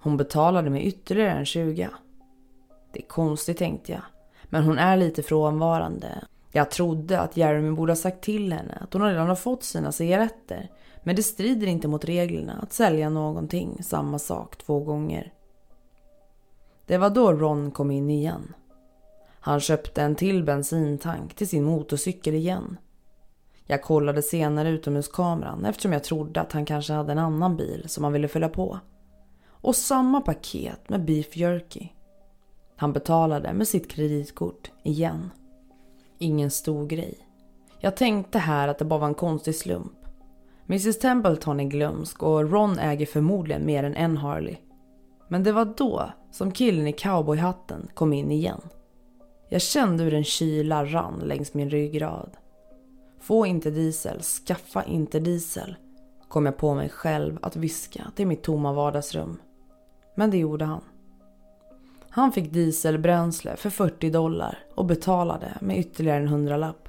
Hon betalade med ytterligare en 20. Det är konstigt tänkte jag. Men hon är lite frånvarande. Jag trodde att Jeremy borde ha sagt till henne att hon redan har fått sina cigaretter. Men det strider inte mot reglerna att sälja någonting samma sak två gånger. Det var då Ron kom in igen. Han köpte en till bensintank till sin motorcykel igen. Jag kollade senare utomhuskameran eftersom jag trodde att han kanske hade en annan bil som han ville följa på. Och samma paket med beef jerky. Han betalade med sitt kreditkort igen. Ingen stor grej. Jag tänkte här att det bara var en konstig slump. Mrs Templeton är glömsk och Ron äger förmodligen mer än en Harley. Men det var då som killen i cowboyhatten kom in igen. Jag kände hur en kyla rann längs min ryggrad. Få inte diesel, skaffa inte diesel, kom jag på mig själv att viska till mitt tomma vardagsrum. Men det gjorde han. Han fick dieselbränsle för 40 dollar och betalade med ytterligare en hundralapp.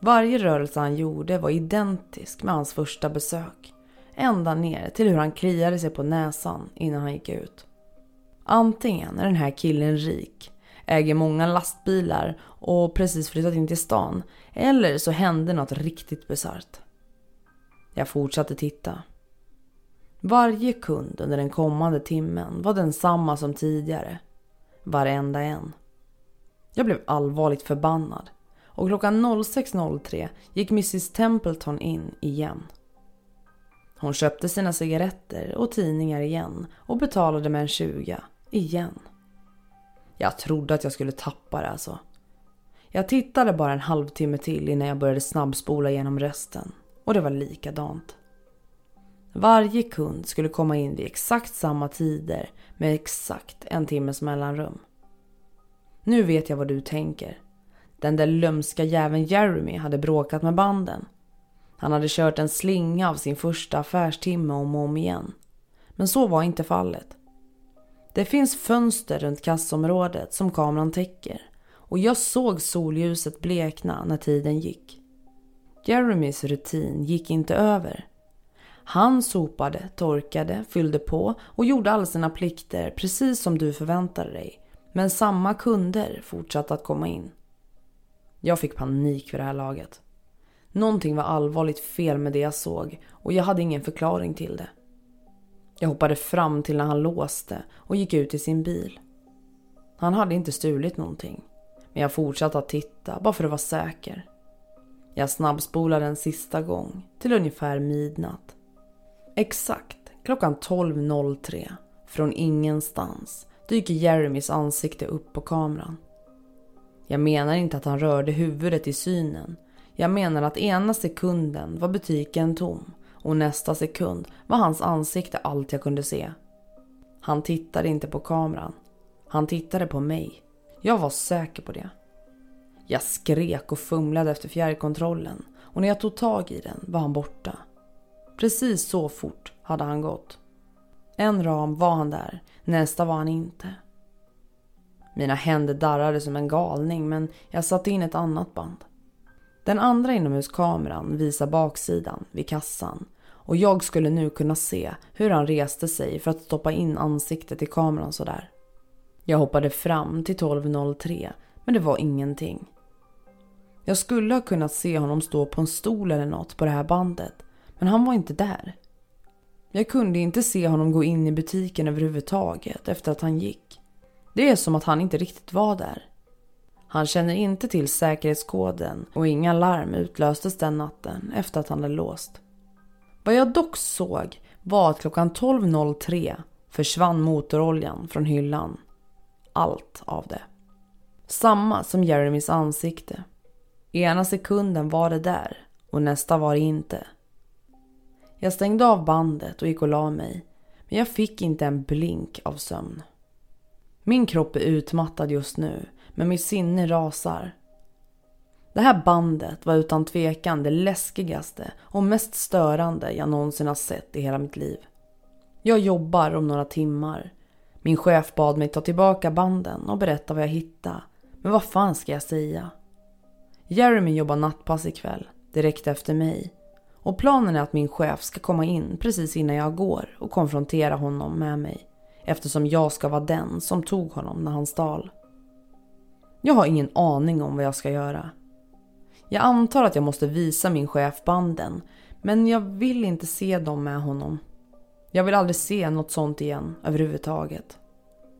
Varje rörelse han gjorde var identisk med hans första besök. Ända ner till hur han kliade sig på näsan innan han gick ut. Antingen är den här killen rik, äger många lastbilar och precis flyttat in till stan. Eller så hände något riktigt bisarrt. Jag fortsatte titta. Varje kund under den kommande timmen var densamma som tidigare. Varenda en. Jag blev allvarligt förbannad och klockan 06.03 gick Mrs Templeton in igen. Hon köpte sina cigaretter och tidningar igen och betalade med en 20 igen. Jag trodde att jag skulle tappa det alltså. Jag tittade bara en halvtimme till innan jag började snabbspola igenom resten. Och det var likadant. Varje kund skulle komma in vid exakt samma tider med exakt en timmes mellanrum. Nu vet jag vad du tänker. Den där lömska jäveln Jeremy hade bråkat med banden. Han hade kört en slinga av sin första affärstimme om och om igen. Men så var inte fallet. Det finns fönster runt kassområdet som kameran täcker och jag såg solljuset blekna när tiden gick. Jeremys rutin gick inte över. Han sopade, torkade, fyllde på och gjorde alla sina plikter precis som du förväntade dig. Men samma kunder fortsatte att komma in. Jag fick panik för det här laget. Någonting var allvarligt fel med det jag såg och jag hade ingen förklaring till det. Jag hoppade fram till när han låste och gick ut i sin bil. Han hade inte stulit någonting. Men jag fortsatte att titta bara för att vara säker. Jag snabbspolade en sista gång till ungefär midnatt. Exakt klockan 12.03 från ingenstans dyker Jeremys ansikte upp på kameran. Jag menar inte att han rörde huvudet i synen. Jag menar att ena sekunden var butiken tom och nästa sekund var hans ansikte allt jag kunde se. Han tittade inte på kameran. Han tittade på mig. Jag var säker på det. Jag skrek och fumlade efter fjärrkontrollen och när jag tog tag i den var han borta. Precis så fort hade han gått. En ram var han där, nästa var han inte. Mina händer darrade som en galning men jag satte in ett annat band. Den andra inomhuskameran visar baksidan vid kassan och jag skulle nu kunna se hur han reste sig för att stoppa in ansiktet i kameran sådär. Jag hoppade fram till 12.03 men det var ingenting. Jag skulle ha kunnat se honom stå på en stol eller något på det här bandet men han var inte där. Jag kunde inte se honom gå in i butiken överhuvudtaget efter att han gick. Det är som att han inte riktigt var där. Han känner inte till säkerhetskoden och inga larm utlöstes den natten efter att han hade låst. Vad jag dock såg var att klockan 12.03 försvann motoroljan från hyllan. Allt av det. Samma som Jeremys ansikte. Ena sekunden var det där och nästa var det inte. Jag stängde av bandet och gick och la mig. Men jag fick inte en blink av sömn. Min kropp är utmattad just nu, men mitt sinne rasar. Det här bandet var utan tvekan det läskigaste och mest störande jag någonsin har sett i hela mitt liv. Jag jobbar om några timmar. Min chef bad mig ta tillbaka banden och berätta vad jag hittade. Men vad fan ska jag säga? Jeremy jobbar nattpass ikväll, direkt efter mig. Och planen är att min chef ska komma in precis innan jag går och konfrontera honom med mig. Eftersom jag ska vara den som tog honom när han stal. Jag har ingen aning om vad jag ska göra. Jag antar att jag måste visa min chef banden, men jag vill inte se dem med honom. Jag vill aldrig se något sånt igen överhuvudtaget.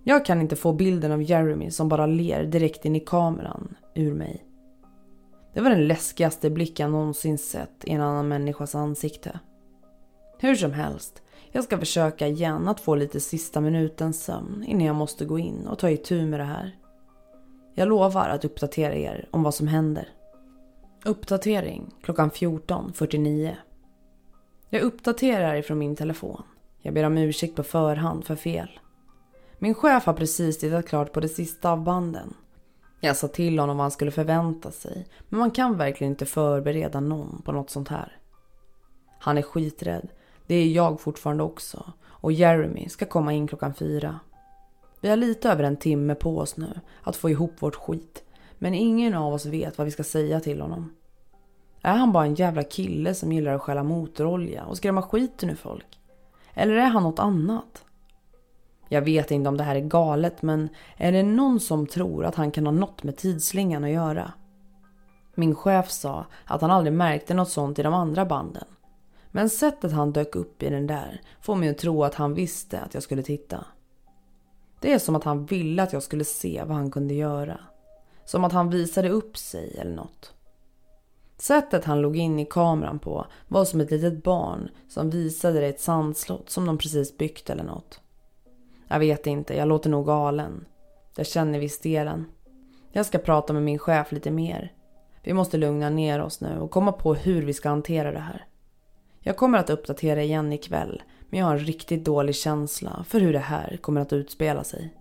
Jag kan inte få bilden av Jeremy som bara ler direkt in i kameran ur mig. Det var den läskigaste blick jag någonsin sett i en annan människas ansikte. Hur som helst, jag ska försöka igen att få lite sista minutens sömn innan jag måste gå in och ta itu med det här. Jag lovar att uppdatera er om vad som händer. Uppdatering klockan 14.49. Jag uppdaterar ifrån min telefon. Jag ber om ursäkt på förhand för fel. Min chef har precis tittat klart på det sista av banden. Jag sa till honom vad han skulle förvänta sig, men man kan verkligen inte förbereda någon på något sånt här. Han är skiträdd. Det är jag fortfarande också. Och Jeremy ska komma in klockan fyra. Vi har lite över en timme på oss nu att få ihop vårt skit. Men ingen av oss vet vad vi ska säga till honom. Är han bara en jävla kille som gillar att stjäla motorolja och skrämma skiten ur folk? Eller är han något annat? Jag vet inte om det här är galet men är det någon som tror att han kan ha något med tidsslingan att göra? Min chef sa att han aldrig märkte något sånt i de andra banden. Men sättet han dök upp i den där får mig att tro att han visste att jag skulle titta. Det är som att han ville att jag skulle se vad han kunde göra. Som att han visade upp sig eller något. Sättet han låg in i kameran på var som ett litet barn som visade dig ett sandslott som de precis byggt eller något. Jag vet inte, jag låter nog galen. Jag känner visst delen. Jag ska prata med min chef lite mer. Vi måste lugna ner oss nu och komma på hur vi ska hantera det här. Jag kommer att uppdatera igen ikväll, men jag har en riktigt dålig känsla för hur det här kommer att utspela sig.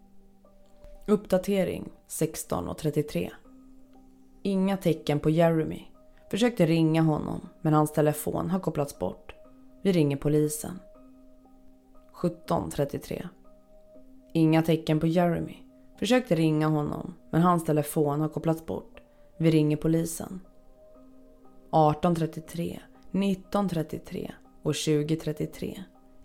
Uppdatering 16.33. Inga tecken på Jeremy. Försökte ringa honom, men hans telefon har kopplats bort. Vi ringer polisen. 17.33. Inga tecken på Jeremy. Försökte ringa honom, men hans telefon har kopplats bort. Vi ringer polisen. 18.33, 19.33 och 20.33.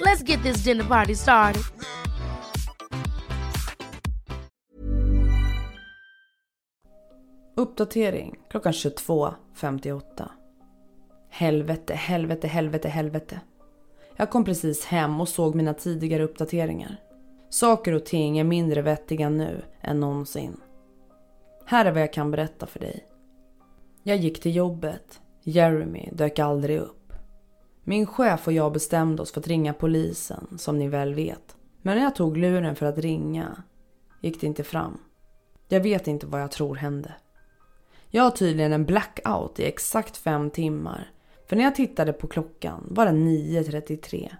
Let's get this dinner party started. Uppdatering klockan 22.58. Helvete, helvete, helvete, helvete. Jag kom precis hem och såg mina tidigare uppdateringar. Saker och ting är mindre vettiga nu än någonsin. Här är vad jag kan berätta för dig. Jag gick till jobbet. Jeremy dök aldrig upp. Min chef och jag bestämde oss för att ringa polisen, som ni väl vet. Men när jag tog luren för att ringa gick det inte fram. Jag vet inte vad jag tror hände. Jag har tydligen en blackout i exakt fem timmar. För när jag tittade på klockan var den 9.33.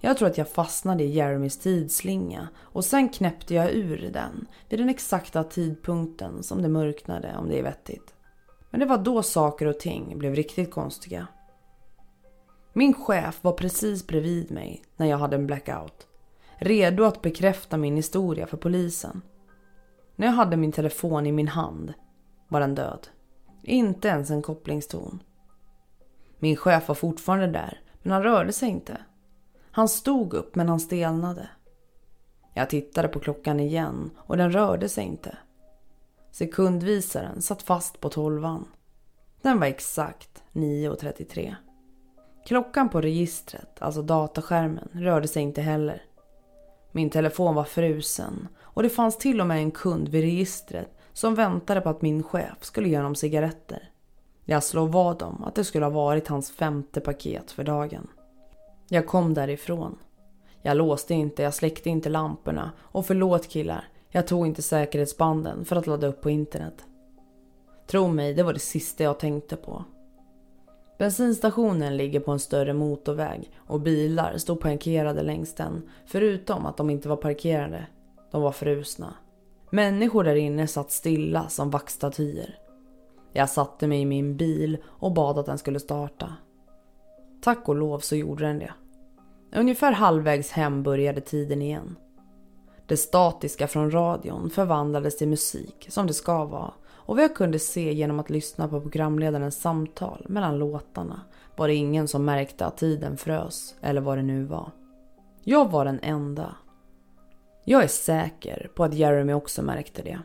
Jag tror att jag fastnade i Jeremys tidsslinga och sen knäppte jag ur den vid den exakta tidpunkten som det mörknade om det är vettigt. Men det var då saker och ting blev riktigt konstiga. Min chef var precis bredvid mig när jag hade en blackout. Redo att bekräfta min historia för polisen. När jag hade min telefon i min hand var den död. Inte ens en kopplingston. Min chef var fortfarande där, men han rörde sig inte. Han stod upp, men han stelnade. Jag tittade på klockan igen och den rörde sig inte. Sekundvisaren satt fast på tolvan. Den var exakt 9.33. Klockan på registret, alltså dataskärmen, rörde sig inte heller. Min telefon var frusen och det fanns till och med en kund vid registret som väntade på att min chef skulle ge honom cigaretter. Jag slår vad om att det skulle ha varit hans femte paket för dagen. Jag kom därifrån. Jag låste inte, jag släckte inte lamporna och förlåt killar, jag tog inte säkerhetsbanden för att ladda upp på internet. Tro mig, det var det sista jag tänkte på. Bensinstationen ligger på en större motorväg och bilar stod parkerade längs den, förutom att de inte var parkerade. De var frusna. Människor där inne satt stilla som vaxstatyer. Jag satte mig i min bil och bad att den skulle starta. Tack och lov så gjorde den det. Ungefär halvvägs hem började tiden igen. Det statiska från radion förvandlades till musik som det ska vara och vad jag kunde se genom att lyssna på programledarens samtal mellan låtarna var det ingen som märkte att tiden frös eller vad det nu var. Jag var den enda. Jag är säker på att Jeremy också märkte det.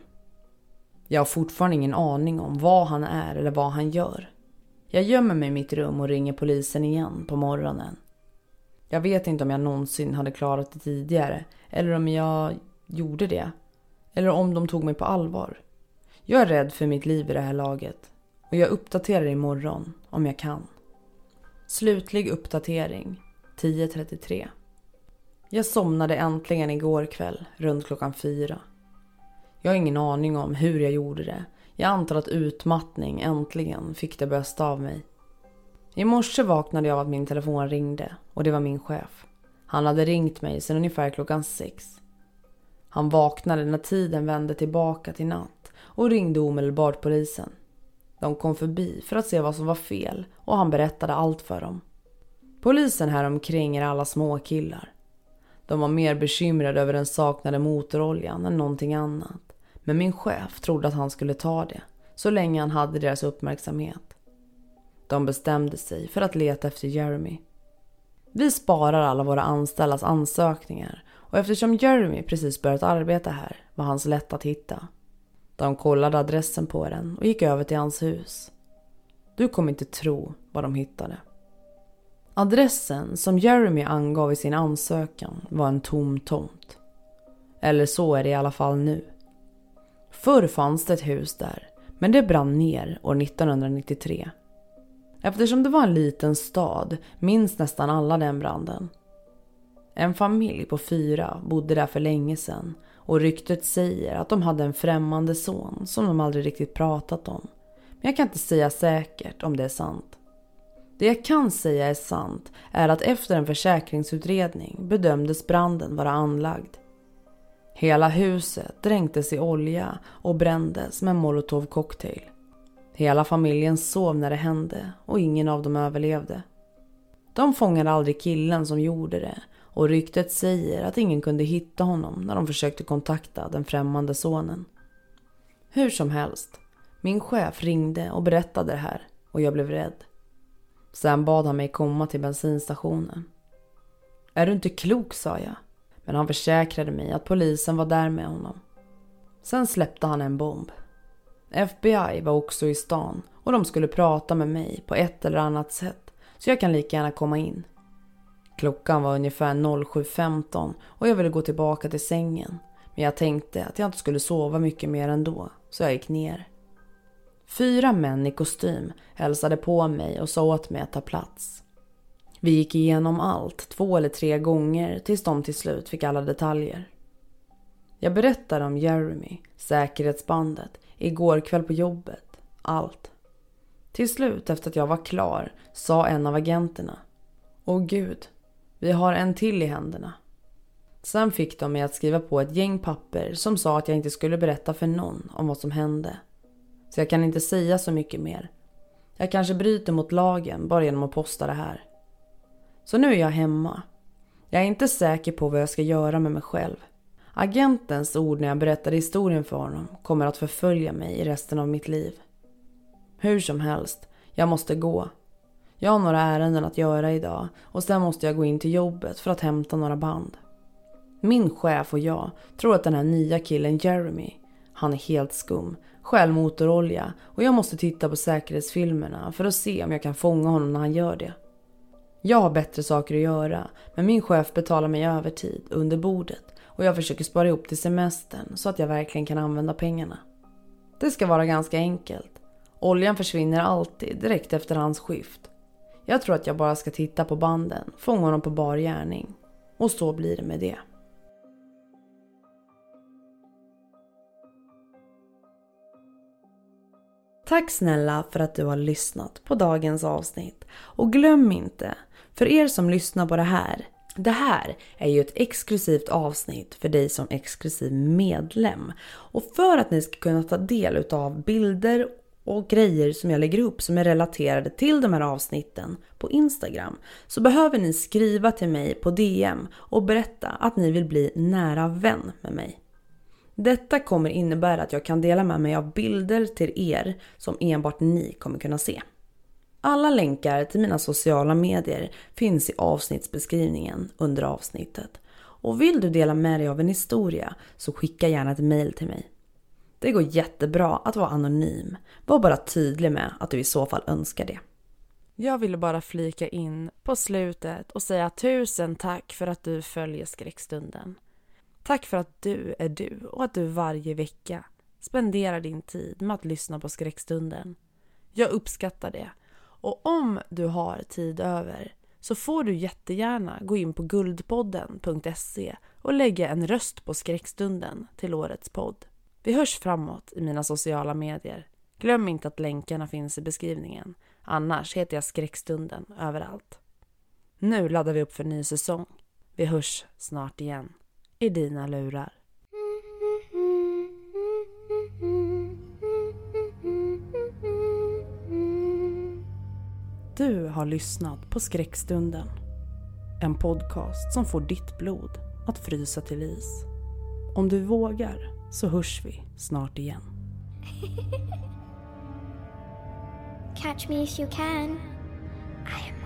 Jag har fortfarande ingen aning om vad han är eller vad han gör. Jag gömmer mig i mitt rum och ringer polisen igen på morgonen. Jag vet inte om jag någonsin hade klarat det tidigare eller om jag gjorde det. Eller om de tog mig på allvar. Jag är rädd för mitt liv i det här laget och jag uppdaterar imorgon om jag kan. Slutlig uppdatering 10.33. Jag somnade äntligen igår kväll runt klockan fyra. Jag har ingen aning om hur jag gjorde det. Jag antar att utmattning äntligen fick det bästa av mig. I morse vaknade jag av att min telefon ringde och det var min chef. Han hade ringt mig sedan ungefär klockan sex. Han vaknade när tiden vände tillbaka till natt och ringde omedelbart polisen. De kom förbi för att se vad som var fel och han berättade allt för dem. Polisen här omkring är alla småkillar. De var mer bekymrade över den saknade motoroljan än någonting annat. Men min chef trodde att han skulle ta det, så länge han hade deras uppmärksamhet. De bestämde sig för att leta efter Jeremy. Vi sparar alla våra anställdas ansökningar och eftersom Jeremy precis börjat arbeta här var hans lätt att hitta. De kollade adressen på den och gick över till hans hus. Du kommer inte tro vad de hittade. Adressen som Jeremy angav i sin ansökan var en tom tomt. Eller så är det i alla fall nu. Förr fanns det ett hus där, men det brann ner år 1993. Eftersom det var en liten stad minns nästan alla den branden. En familj på fyra bodde där för länge sedan och ryktet säger att de hade en främmande son som de aldrig riktigt pratat om. Men jag kan inte säga säkert om det är sant. Det jag kan säga är sant är att efter en försäkringsutredning bedömdes branden vara anlagd. Hela huset dränktes i olja och brändes med molotov cocktail. Hela familjen sov när det hände och ingen av dem överlevde. De fångade aldrig killen som gjorde det och ryktet säger att ingen kunde hitta honom när de försökte kontakta den främmande sonen. Hur som helst, min chef ringde och berättade det här och jag blev rädd. Sen bad han mig komma till bensinstationen. Är du inte klok, sa jag. Men han försäkrade mig att polisen var där med honom. Sen släppte han en bomb. FBI var också i stan och de skulle prata med mig på ett eller annat sätt så jag kan lika gärna komma in. Klockan var ungefär 07.15 och jag ville gå tillbaka till sängen. Men jag tänkte att jag inte skulle sova mycket mer ändå, så jag gick ner. Fyra män i kostym hälsade på mig och sa åt mig att ta plats. Vi gick igenom allt två eller tre gånger tills de till slut fick alla detaljer. Jag berättade om Jeremy, säkerhetsbandet, igår kväll på jobbet. Allt. Till slut, efter att jag var klar, sa en av agenterna. Åh gud, vi har en till i händerna. Sen fick de mig att skriva på ett gäng papper som sa att jag inte skulle berätta för någon om vad som hände. Så jag kan inte säga så mycket mer. Jag kanske bryter mot lagen bara genom att posta det här. Så nu är jag hemma. Jag är inte säker på vad jag ska göra med mig själv. Agentens ord när jag berättade historien för honom kommer att förfölja mig i resten av mitt liv. Hur som helst, jag måste gå. Jag har några ärenden att göra idag och sen måste jag gå in till jobbet för att hämta några band. Min chef och jag tror att den här nya killen Jeremy, han är helt skum, stjäl motorolja och jag måste titta på säkerhetsfilmerna för att se om jag kan fånga honom när han gör det. Jag har bättre saker att göra men min chef betalar mig övertid under bordet och jag försöker spara ihop till semestern så att jag verkligen kan använda pengarna. Det ska vara ganska enkelt. Oljan försvinner alltid direkt efter hans skift jag tror att jag bara ska titta på banden, fånga dem på bar gärning. Och så blir det med det. Tack snälla för att du har lyssnat på dagens avsnitt. Och glöm inte, för er som lyssnar på det här, det här är ju ett exklusivt avsnitt för dig som exklusiv medlem. Och för att ni ska kunna ta del av bilder och grejer som jag lägger upp som är relaterade till de här avsnitten på Instagram så behöver ni skriva till mig på DM och berätta att ni vill bli nära vän med mig. Detta kommer innebära att jag kan dela med mig av bilder till er som enbart ni kommer kunna se. Alla länkar till mina sociala medier finns i avsnittsbeskrivningen under avsnittet. Och vill du dela med dig av en historia så skicka gärna ett mail till mig. Det går jättebra att vara anonym. Var bara tydlig med att du i så fall önskar det. Jag ville bara flika in på slutet och säga tusen tack för att du följer skräckstunden. Tack för att du är du och att du varje vecka spenderar din tid med att lyssna på skräckstunden. Jag uppskattar det. Och om du har tid över så får du jättegärna gå in på guldpodden.se och lägga en röst på skräckstunden till årets podd. Vi hörs framåt i mina sociala medier. Glöm inte att länkarna finns i beskrivningen. Annars heter jag Skräckstunden överallt. Nu laddar vi upp för ny säsong. Vi hörs snart igen. I dina lurar. Du har lyssnat på Skräckstunden. En podcast som får ditt blod att frysa till is. Om du vågar så hörs vi snart igen. Catch me if you can. I am